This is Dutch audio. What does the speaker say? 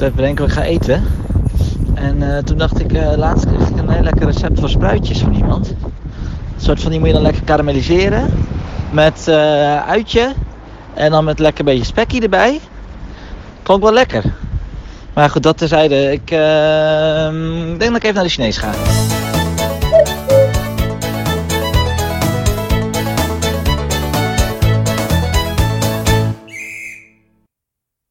moest even bedenken wat ik ga eten. En eh, toen dacht ik, eh, laatst kreeg ik een heel lekker recept voor spruitjes van iemand. Een soort van die moet je dan lekker karamelliseren. Met eh, uitje. En dan met lekker beetje spekkie erbij. Klonk wel lekker. Maar goed, dat terzijde. Ik denk dat ik even naar de Chinees ga.